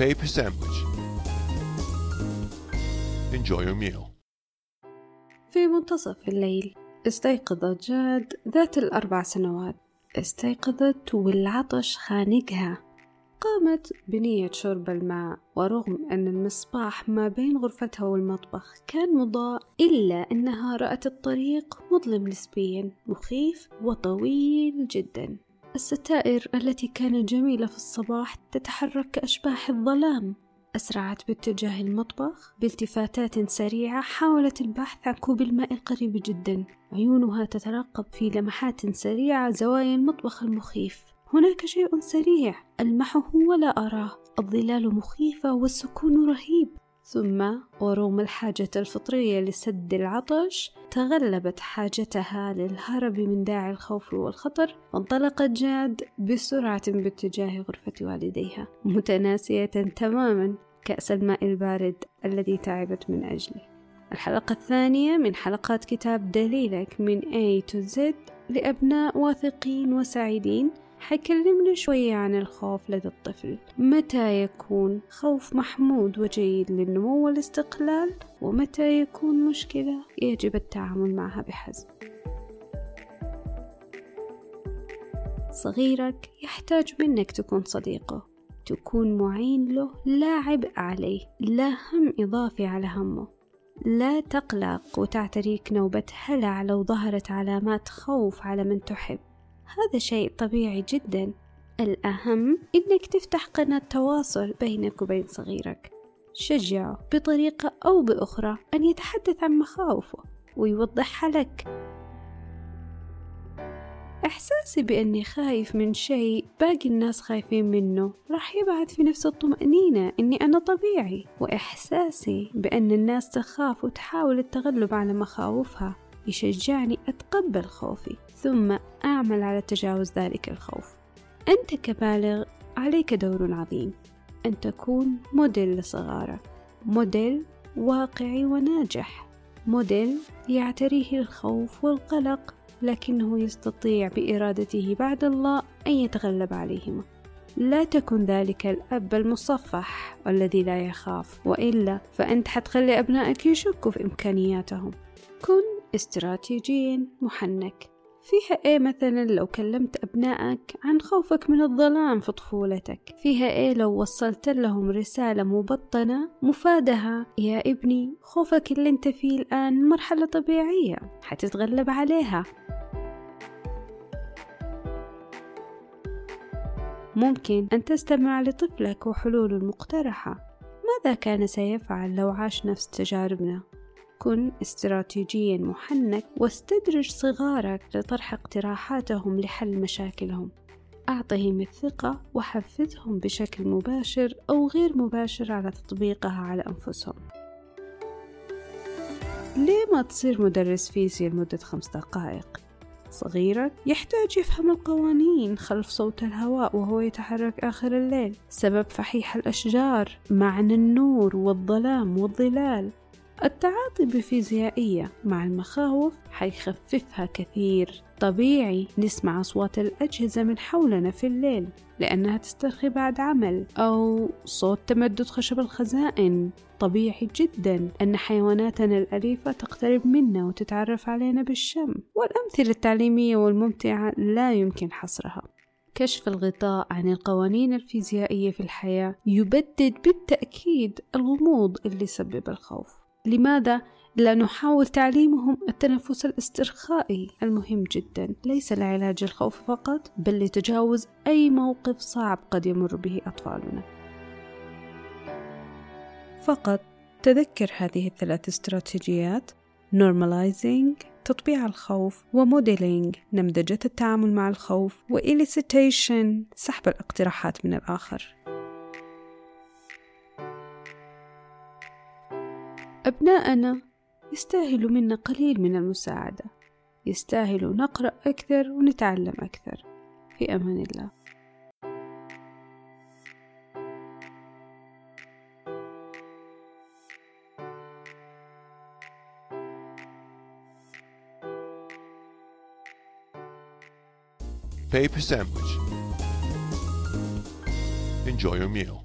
Paper sandwich. Enjoy your meal. في منتصف الليل استيقظت جاد ذات الأربع سنوات استيقظت والعطش خانقها قامت بنية شرب الماء ورغم أن المصباح ما بين غرفتها والمطبخ كان مضاء إلا أنها رأت الطريق مظلم نسبيا مخيف وطويل جدا الستائر التي كانت جميلة في الصباح تتحرك كأشباح الظلام. أسرعت باتجاه المطبخ بالتفاتات سريعة حاولت البحث عن كوب الماء القريب جدا. عيونها تترقب في لمحات سريعة زوايا المطبخ المخيف. هناك شيء سريع ألمحه ولا أراه. الظلال مخيفة والسكون رهيب. ثم ورغم الحاجة الفطرية لسد العطش تغلبت حاجتها للهرب من داعي الخوف والخطر وانطلقت جاد بسرعة باتجاه غرفة والديها متناسية تماما كأس الماء البارد الذي تعبت من أجله. الحلقة الثانية من حلقات كتاب دليلك من A to Z لأبناء واثقين وسعيدين حيكلمنا شوية عن الخوف لدى الطفل. متى يكون خوف محمود وجيد للنمو والاستقلال؟ ومتى يكون مشكلة؟ يجب التعامل معها بحزم. صغيرك يحتاج منك تكون صديقه. تكون معين له لا عبء عليه. لا هم إضافي على همه. لا تقلق وتعتريك نوبة هلع لو ظهرت علامات خوف على من تحب. هذا شيء طبيعي جدا. الأهم إنك تفتح قناة تواصل بينك وبين صغيرك. شجعه بطريقة أو بأخرى أن يتحدث عن مخاوفه ويوضحها لك. إحساسي بأني خايف من شيء باقي الناس خايفين منه راح يبعث في نفس الطمأنينة أني أنا طبيعي. وإحساسي بأن الناس تخاف وتحاول التغلب على مخاوفها يشجعني أتقبل خوفي ثم أعمل على تجاوز ذلك الخوف. أنت كبالغ عليك دور عظيم. أن تكون موديل لصغارك موديل واقعي وناجح. موديل يعتريه الخوف والقلق لكنه يستطيع بإرادته بعد الله أن يتغلب عليهما. لا تكن ذلك الأب المصفح الذي لا يخاف وإلا فأنت حتخلي أبنائك يشكوا في إمكانياتهم. كن استراتيجيا محنك. فيها إيه مثلا لو كلمت أبنائك عن خوفك من الظلام في طفولتك؟ فيها إيه لو وصلت لهم رسالة مبطنة مفادها؟ يا ابني خوفك اللي أنت فيه الآن مرحلة طبيعية حتتغلب عليها. ممكن أن تستمع لطفلك وحلوله المقترحة ماذا كان سيفعل لو عاش نفس تجاربنا؟ كن استراتيجيا محنك واستدرج صغارك لطرح اقتراحاتهم لحل مشاكلهم. أعطهم الثقة وحفزهم بشكل مباشر أو غير مباشر على تطبيقها على أنفسهم. ليه ما تصير مدرس فيزياء لمدة خمس دقائق؟ صغيرك يحتاج يفهم القوانين خلف صوت الهواء وهو يتحرك آخر الليل. سبب فحيح الأشجار معنى النور والظلام والظلال. التعاطي بفيزيائية مع المخاوف حيخففها كثير. طبيعي نسمع أصوات الأجهزة من حولنا في الليل لأنها تسترخي بعد عمل أو صوت تمدد خشب الخزائن. طبيعي جدا أن حيواناتنا الأليفة تقترب منا وتتعرف علينا بالشم. والأمثلة التعليمية والممتعة لا يمكن حصرها. كشف الغطاء عن القوانين الفيزيائية في الحياة يبدد بالتأكيد الغموض اللي سبب الخوف. لماذا؟ لا نحاول تعليمهم التنفس الاسترخائي المهم جدا ليس لعلاج الخوف فقط بل لتجاوز أي موقف صعب قد يمر به أطفالنا فقط تذكر هذه الثلاث استراتيجيات normalizing تطبيع الخوف و modeling نمذجة التعامل مع الخوف و elicitation سحب الاقتراحات من الآخر أبناءنا يستاهلوا منا قليل من المساعدة يستاهلوا نقرأ أكثر ونتعلم أكثر في أمان الله Paper sandwich. Enjoy your meal.